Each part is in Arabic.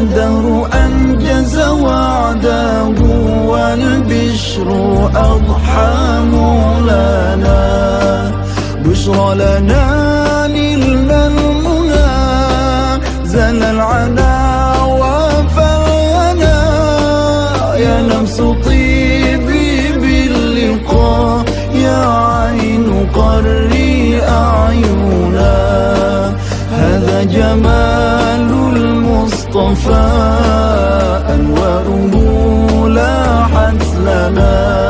والدهر أنجز وعده والبشر أضحى مولانا. بشرى لنا نلنا المنى. زل العنا وفرهنا يا نفس طيبي باللقاء يا عين قري أعينا هذا جمال المصطفى أنواره لاحت لنا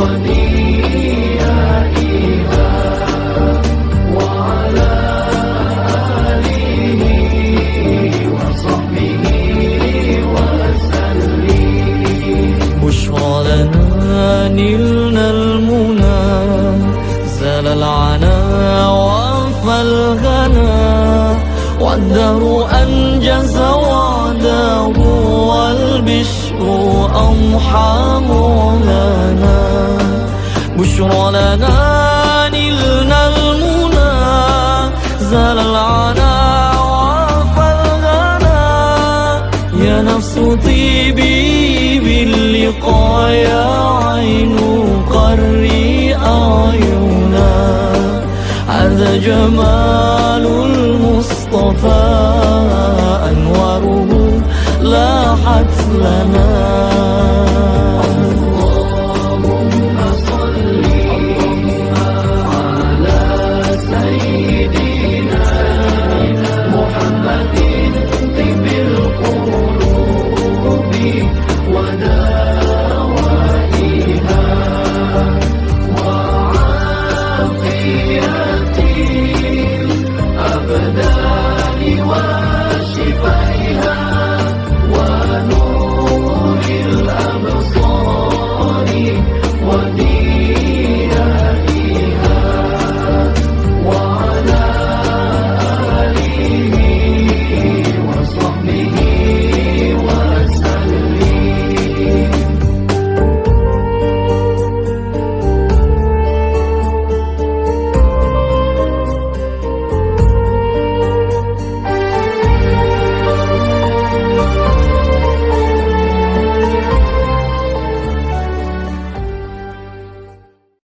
وضيائها وعلى آله وصحبه وسلم بشرى لنا نلنا المنى زال العنا والدهر أنجز وعده والبشر أضحى مولانا. بشرى لنا نلنا المنى زال العنا وعفى الغنا يا نفس طيبي باللقاء يا عين قري أعينا هذا جمال المصطفى أنواره لاحت لنا. الدواء وشفاء